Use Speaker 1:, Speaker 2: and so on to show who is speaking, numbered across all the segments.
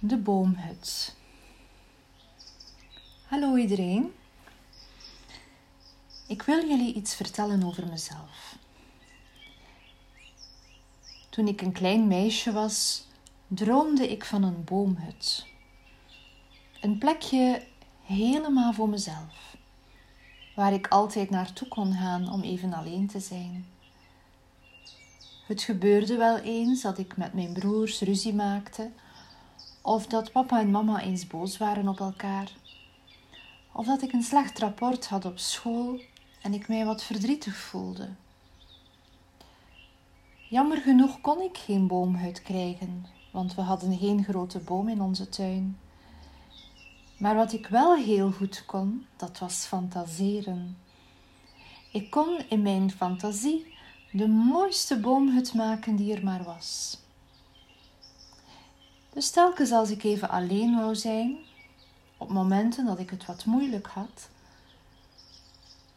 Speaker 1: De boomhut. Hallo iedereen. Ik wil jullie iets vertellen over mezelf. Toen ik een klein meisje was, droomde ik van een boomhut. Een plekje helemaal voor mezelf, waar ik altijd naartoe kon gaan om even alleen te zijn. Het gebeurde wel eens dat ik met mijn broers ruzie maakte, of dat papa en mama eens boos waren op elkaar, of dat ik een slecht rapport had op school en ik mij wat verdrietig voelde. Jammer genoeg kon ik geen boomhut krijgen, want we hadden geen grote boom in onze tuin. Maar wat ik wel heel goed kon, dat was fantaseren. Ik kon in mijn fantasie de mooiste boomhut maken die er maar was. Dus telkens als ik even alleen wou zijn, op momenten dat ik het wat moeilijk had,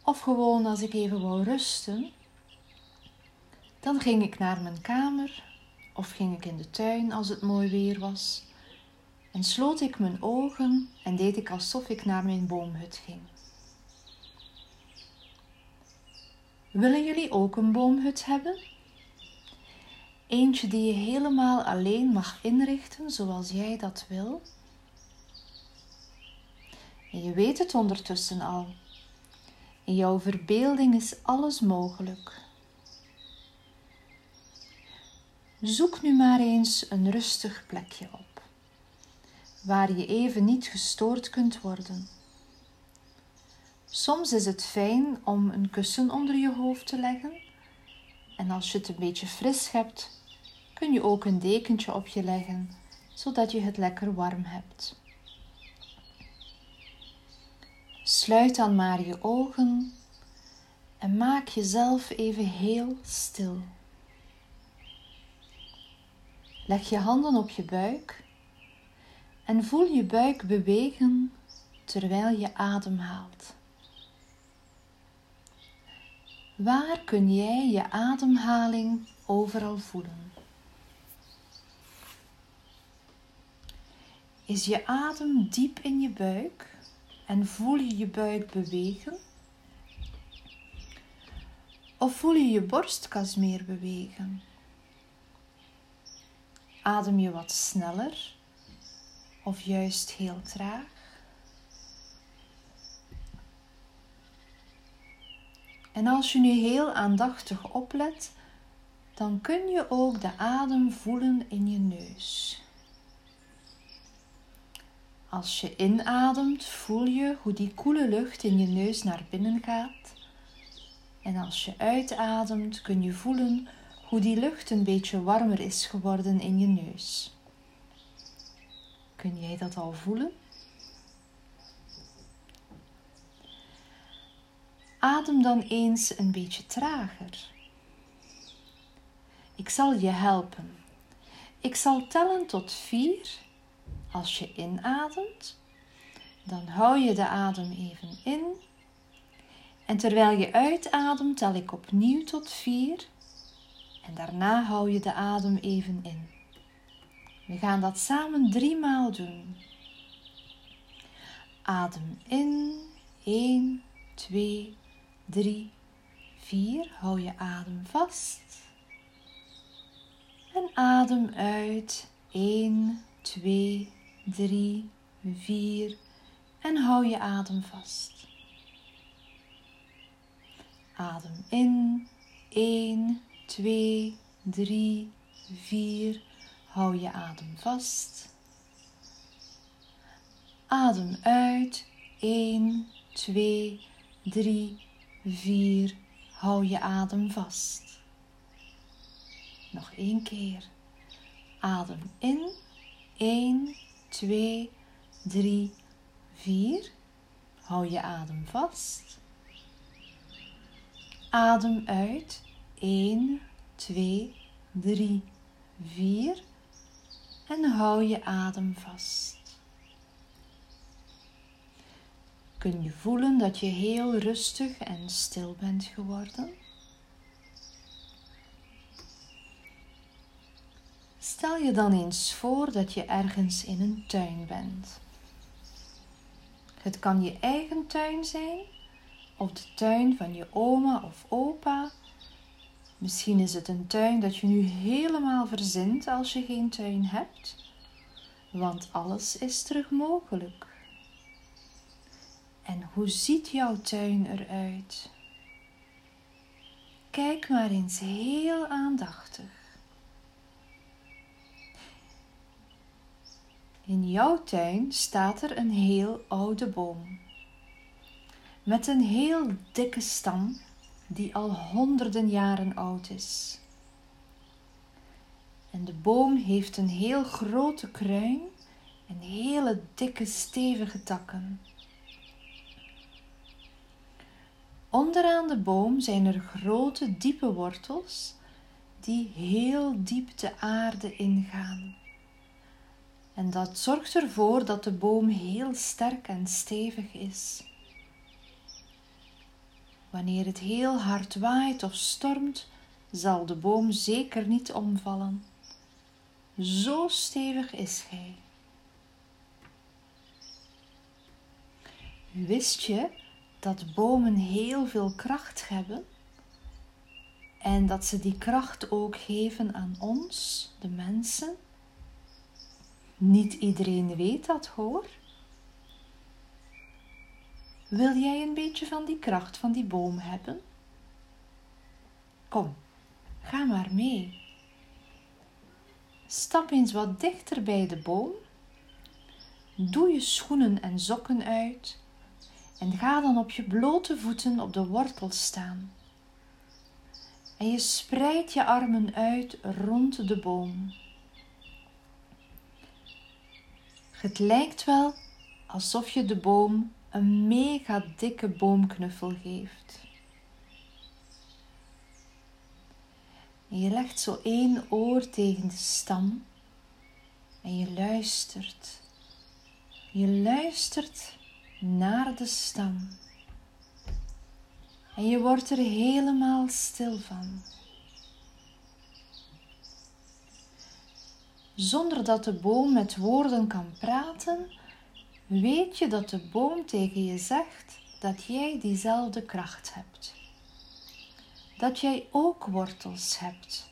Speaker 1: of gewoon als ik even wou rusten, dan ging ik naar mijn kamer of ging ik in de tuin als het mooi weer was en sloot ik mijn ogen en deed ik alsof ik naar mijn boomhut ging. Willen jullie ook een boomhut hebben? Eentje die je helemaal alleen mag inrichten zoals jij dat wil? En je weet het ondertussen al. In jouw verbeelding is alles mogelijk. Zoek nu maar eens een rustig plekje op, waar je even niet gestoord kunt worden. Soms is het fijn om een kussen onder je hoofd te leggen. En als je het een beetje fris hebt, kun je ook een dekentje op je leggen, zodat je het lekker warm hebt. Sluit dan maar je ogen en maak jezelf even heel stil. Leg je handen op je buik en voel je buik bewegen terwijl je ademhaalt. Waar kun jij je ademhaling overal voelen? Is je adem diep in je buik en voel je je buik bewegen? Of voel je je borstkas meer bewegen? Adem je wat sneller of juist heel traag? En als je nu heel aandachtig oplet, dan kun je ook de adem voelen in je neus. Als je inademt, voel je hoe die koele lucht in je neus naar binnen gaat. En als je uitademt, kun je voelen hoe die lucht een beetje warmer is geworden in je neus. Kun jij dat al voelen? Adem dan eens een beetje trager. Ik zal je helpen. Ik zal tellen tot vier. Als je inademt, dan hou je de adem even in. En terwijl je uitademt, tel ik opnieuw tot vier. En daarna hou je de adem even in. We gaan dat samen drie maal doen. Adem in. 1, 2, 3, 4. Hou je adem vast. En adem uit. 1, 2, 3, 4. En hou je adem vast. Adem in. 1, 2, 3, 4. Hou je adem vast. Adem uit. 1, 2, 3, 4. Hou je adem vast. Nog één keer. Adem in. 1, 2, 3, 4. Hou je adem vast. Adem uit. 1, 2, 3, 4. En hou je adem vast. kun je voelen dat je heel rustig en stil bent geworden. Stel je dan eens voor dat je ergens in een tuin bent. Het kan je eigen tuin zijn, of de tuin van je oma of opa. Misschien is het een tuin dat je nu helemaal verzint als je geen tuin hebt, want alles is terug mogelijk. En hoe ziet jouw tuin eruit? Kijk maar eens heel aandachtig. In jouw tuin staat er een heel oude boom. Met een heel dikke stam die al honderden jaren oud is. En de boom heeft een heel grote kruin en hele dikke stevige takken. Onderaan de boom zijn er grote diepe wortels die heel diep de aarde ingaan. En dat zorgt ervoor dat de boom heel sterk en stevig is. Wanneer het heel hard waait of stormt, zal de boom zeker niet omvallen. Zo stevig is hij. Wist je dat bomen heel veel kracht hebben? En dat ze die kracht ook geven aan ons, de mensen? Niet iedereen weet dat hoor. Wil jij een beetje van die kracht van die boom hebben? Kom, ga maar mee. Stap eens wat dichter bij de boom. Doe je schoenen en sokken uit en ga dan op je blote voeten op de wortel staan. En je spreidt je armen uit rond de boom. Het lijkt wel alsof je de boom een mega dikke boomknuffel geeft. Je legt zo één oor tegen de stam en je luistert. Je luistert naar de stam. En je wordt er helemaal stil van. Zonder dat de boom met woorden kan praten, weet je dat de boom tegen je zegt dat jij diezelfde kracht hebt. Dat jij ook wortels hebt,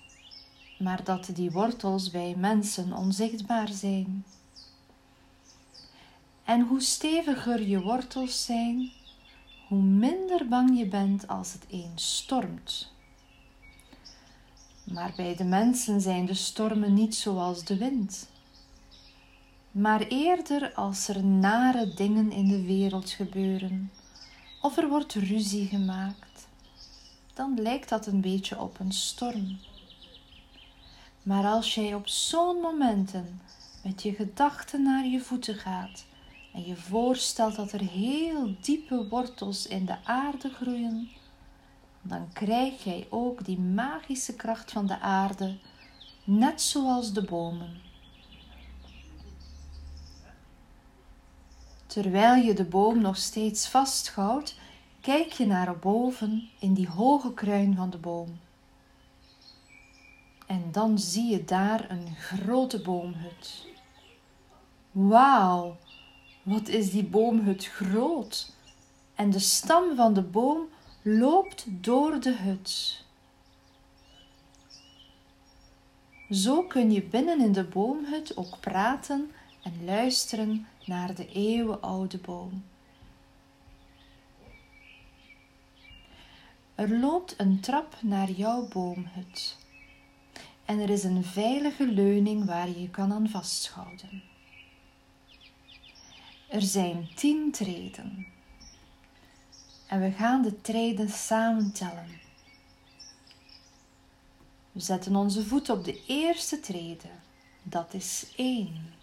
Speaker 1: maar dat die wortels bij mensen onzichtbaar zijn. En hoe steviger je wortels zijn, hoe minder bang je bent als het eens stormt. Maar bij de mensen zijn de stormen niet zoals de wind, maar eerder als er nare dingen in de wereld gebeuren of er wordt ruzie gemaakt, dan lijkt dat een beetje op een storm. Maar als jij op zo'n momenten met je gedachten naar je voeten gaat en je voorstelt dat er heel diepe wortels in de aarde groeien, dan krijg jij ook die magische kracht van de aarde, net zoals de bomen. Terwijl je de boom nog steeds vasthoudt, kijk je naar boven in die hoge kruin van de boom. En dan zie je daar een grote boomhut. Wauw, wat is die boomhut groot! En de stam van de boom loopt door de hut. Zo kun je binnen in de boomhut ook praten en luisteren naar de eeuwenoude boom. Er loopt een trap naar jouw boomhut en er is een veilige leuning waar je je kan aan vasthouden. Er zijn tien treden en we gaan de treden samen tellen. We zetten onze voet op de eerste trede. Dat is één.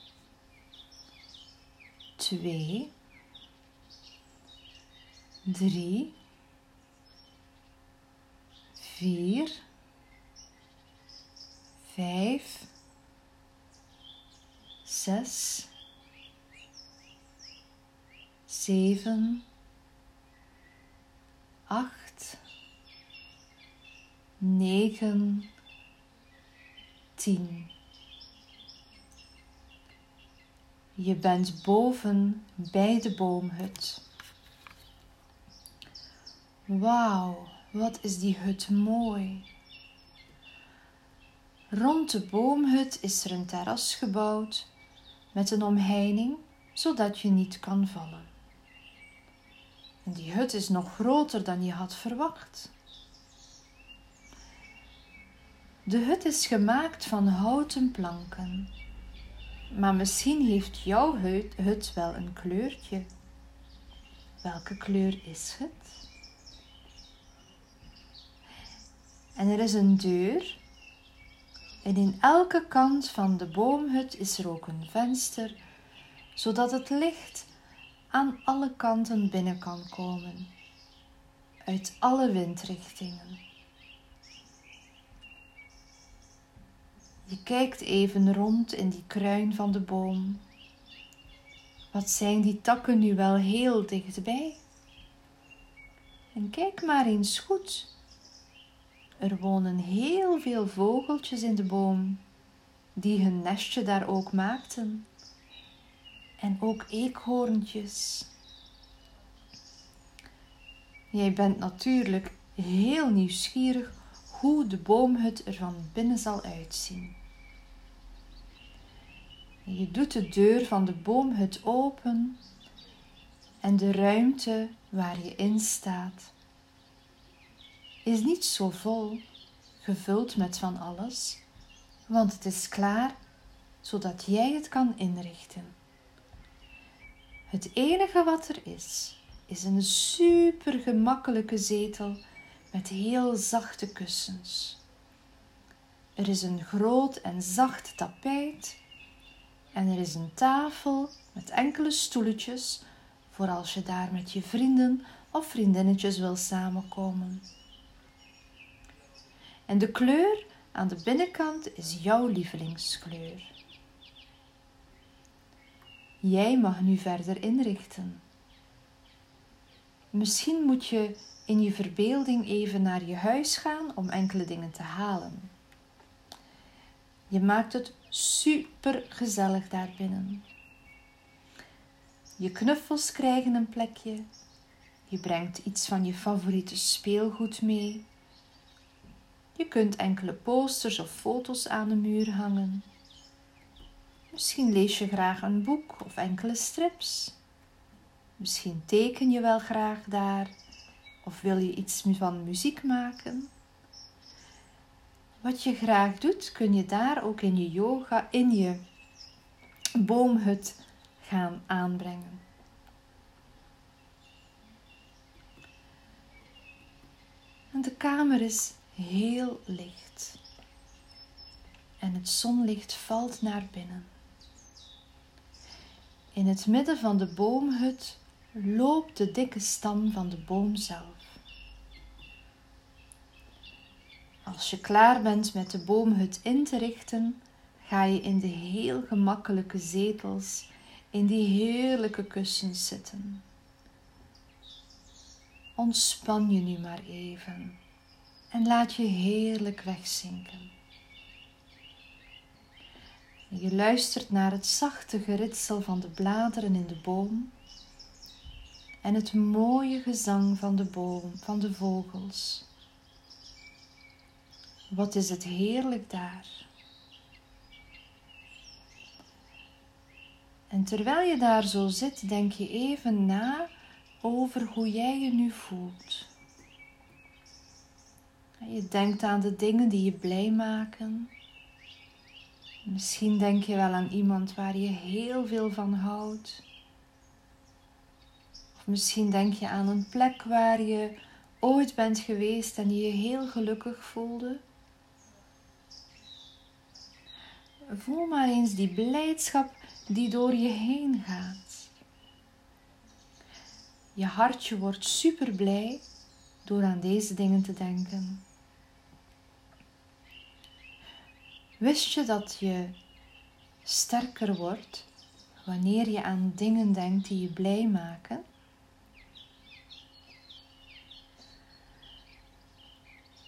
Speaker 1: Twee. Drie. Vier. Vijf. Zes. Zeven acht, negen, tien. Je bent boven bij de boomhut. Wauw, wat is die hut mooi. Rond de boomhut is er een terras gebouwd met een omheining zodat je niet kan vallen. En die hut is nog groter dan je had verwacht. De hut is gemaakt van houten planken. Maar misschien heeft jouw hut wel een kleurtje. Welke kleur is het? En er is een deur. En in elke kant van de boomhut is er ook een venster, zodat het licht aan alle kanten binnen kan komen, uit alle windrichtingen. Je kijkt even rond in die kruin van de boom. Wat zijn die takken nu wel heel dichtbij? En kijk maar eens goed. Er wonen heel veel vogeltjes in de boom, die hun nestje daar ook maakten. En ook eekhoorntjes. Jij bent natuurlijk heel nieuwsgierig hoe de boomhut er van binnen zal uitzien. Je doet de deur van de boomhut open en de ruimte waar je in staat is niet zo vol, gevuld met van alles, want het is klaar zodat jij het kan inrichten. Het enige wat er is, is een super gemakkelijke zetel met heel zachte kussens. Er is een groot en zacht tapijt en er is een tafel met enkele stoeltjes voor als je daar met je vrienden of vriendinnetjes wil samenkomen. En de kleur aan de binnenkant is jouw lievelingskleur. Jij mag nu verder inrichten. Misschien moet je in je verbeelding even naar je huis gaan om enkele dingen te halen. Je maakt het super gezellig daarbinnen. Je knuffels krijgen een plekje. Je brengt iets van je favoriete speelgoed mee. Je kunt enkele posters of foto's aan de muur hangen. Misschien lees je graag een boek of enkele strips. Misschien teken je wel graag daar of wil je iets van muziek maken. Wat je graag doet, kun je daar ook in je yoga, in je boomhut gaan aanbrengen. En de kamer is heel licht. En het zonlicht valt naar binnen. In het midden van de boomhut loopt de dikke stam van de boom zelf. Als je klaar bent met de boomhut in te richten, ga je in de heel gemakkelijke zetels, in die heerlijke kussens zitten. Ontspan je nu maar even en laat je heerlijk wegzinken. Je luistert naar het zachte geritsel van de bladeren in de boom en het mooie gezang van de boom, van de vogels. Wat is het heerlijk daar. En terwijl je daar zo zit, denk je even na over hoe jij je nu voelt. Je denkt aan de dingen die je blij maken. Misschien denk je wel aan iemand waar je heel veel van houdt. Of misschien denk je aan een plek waar je ooit bent geweest en die je heel gelukkig voelde. Voel maar eens die blijdschap die door je heen gaat. Je hartje wordt super blij door aan deze dingen te denken. Wist je dat je sterker wordt wanneer je aan dingen denkt die je blij maken?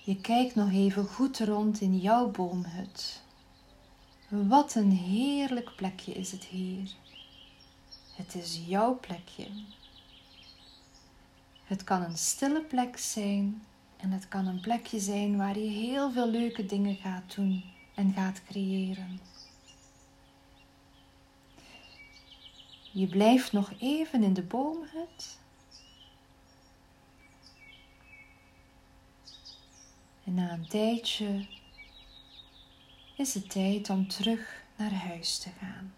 Speaker 1: Je kijkt nog even goed rond in jouw boomhut. Wat een heerlijk plekje is het hier. Het is jouw plekje. Het kan een stille plek zijn en het kan een plekje zijn waar je heel veel leuke dingen gaat doen en gaat creëren. Je blijft nog even in de boomhut. En na een tijdje is het tijd om terug naar huis te gaan.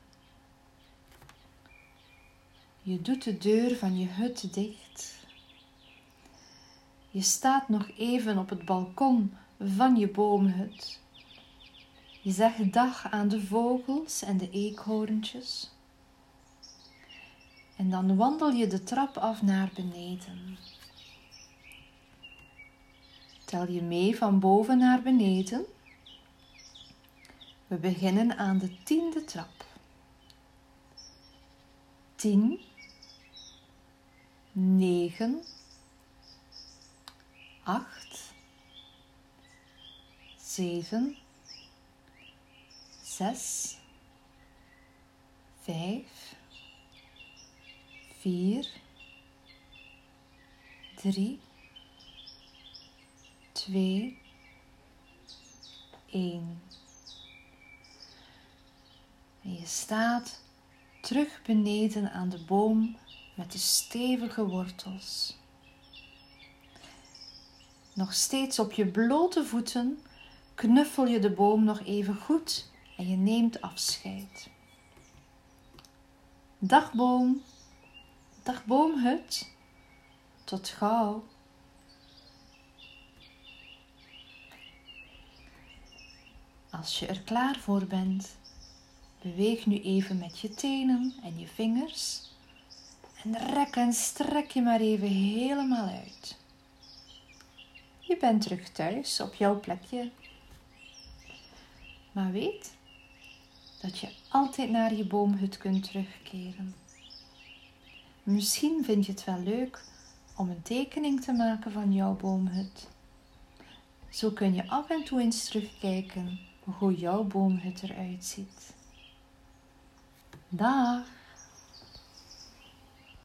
Speaker 1: Je doet de deur van je hut dicht. Je staat nog even op het balkon van je boomhut. Je zegt dag aan de vogels en de eekhoorntjes. En dan wandel je de trap af naar beneden. Tel je mee van boven naar beneden. We beginnen aan de tiende trap. 10, 9, 8, 7, 6, 5, 4, 3, 2, 1. En je staat terug beneden aan de boom met de stevige wortels. Nog steeds op je blote voeten knuffel je de boom nog even goed en je neemt afscheid. Dag boom, dag boomhut, tot gauw. Als je er klaar voor bent, beweeg nu even met je tenen en je vingers en rek en strek je maar even helemaal uit. Je bent terug thuis op jouw plekje. Maar weet dat je altijd naar je boomhut kunt terugkeren. Misschien vind je het wel leuk om een tekening te maken van jouw boomhut. Zo kun je af en toe eens terugkijken hoe jouw boomhut eruit ziet. Dag!